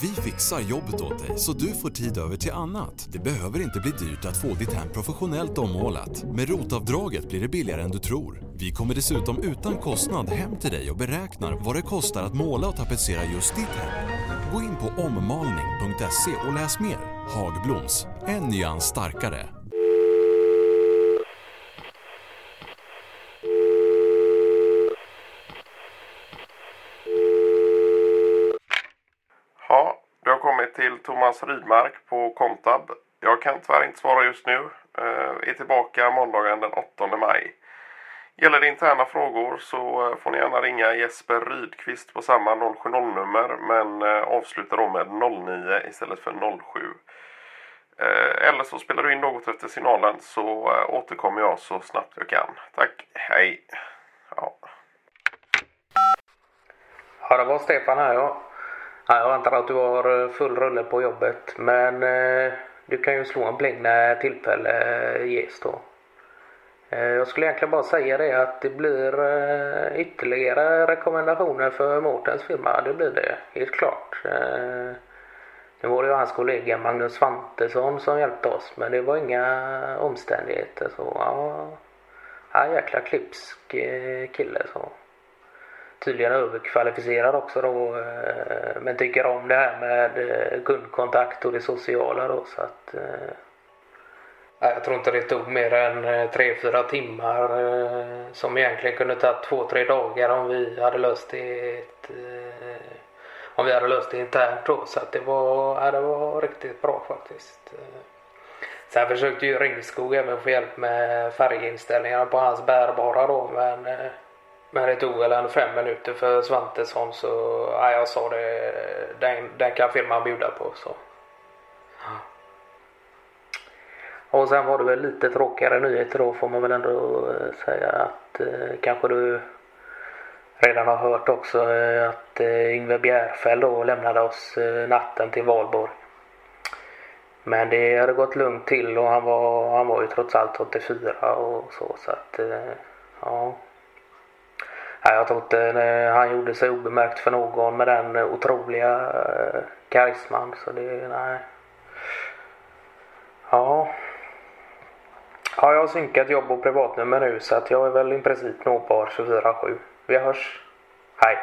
Vi fixar jobbet åt dig så du får tid över till annat. Det behöver inte bli dyrt att få ditt hem professionellt ommålat. Med rotavdraget blir det billigare än du tror. Vi kommer dessutom utan kostnad hem till dig och beräknar vad det kostar att måla och tapetsera just ditt hem. Gå in på ommalning.se och läs mer. Hagbloms, en nyans starkare. Ja, du har kommit till Thomas Rydmark på Komtab. Jag kan tyvärr inte svara just nu. Eh, är tillbaka måndagen den 8 maj. Gäller det interna frågor så eh, får ni gärna ringa Jesper Rydqvist på samma 070-nummer men eh, avsluta då med 09 istället för 07. Eller så spelar du in något efter signalen så återkommer jag så snabbt jag kan. Tack, hej! Ja. Ja, det var Stefan här ja ja jag antar att du har eh, full rulle på jobbet men eh, du kan ju slå en pling när eh, tillfälle eh, ges då. Eh, jag skulle egentligen bara säga det att det blir eh, ytterligare rekommendationer för Mårtens firma. Det blir det, helt klart. Eh, nu var det ju hans kollega Magnus Svantesson som hjälpte oss men det var inga omständigheter så ja. Ja, jäkla klipsk eh, kille så tydligen överkvalificerad också då. Eh, men tycker om det här med eh, kundkontakt och det sociala då så att eh, jag tror inte det tog mer än eh, tre, fyra timmar som egentligen kunde ta två, tre dagar om vi hade löst det ett, om vi hade löst det internt då så att det var, ja, det var riktigt bra faktiskt. Sen försökte ju Ringskog även få hjälp med färginställningarna på hans bärbara då men eh, men det tog väl en fem minuter för Svantesson så ja, jag sa det. Den, den kan firman bjuda på så. Och sen var det väl lite tråkigare nyheter då får man väl ändå eh, säga att eh, kanske du redan har hört också eh, att eh, Yngve Bjärfäll då lämnade oss eh, natten till Valborg. Men det hade gått lugnt till och han var, han var ju trots allt 84 och så så att eh, ja. Jag tror inte eh, han gjorde sig obemärkt för någon med den eh, otroliga eh, karisman. Så det, nej. Ja. Ja, jag har synkat jobb och privatnummer nu så att jag är väl i princip nåbar 24-7. Vi hörs. Hej.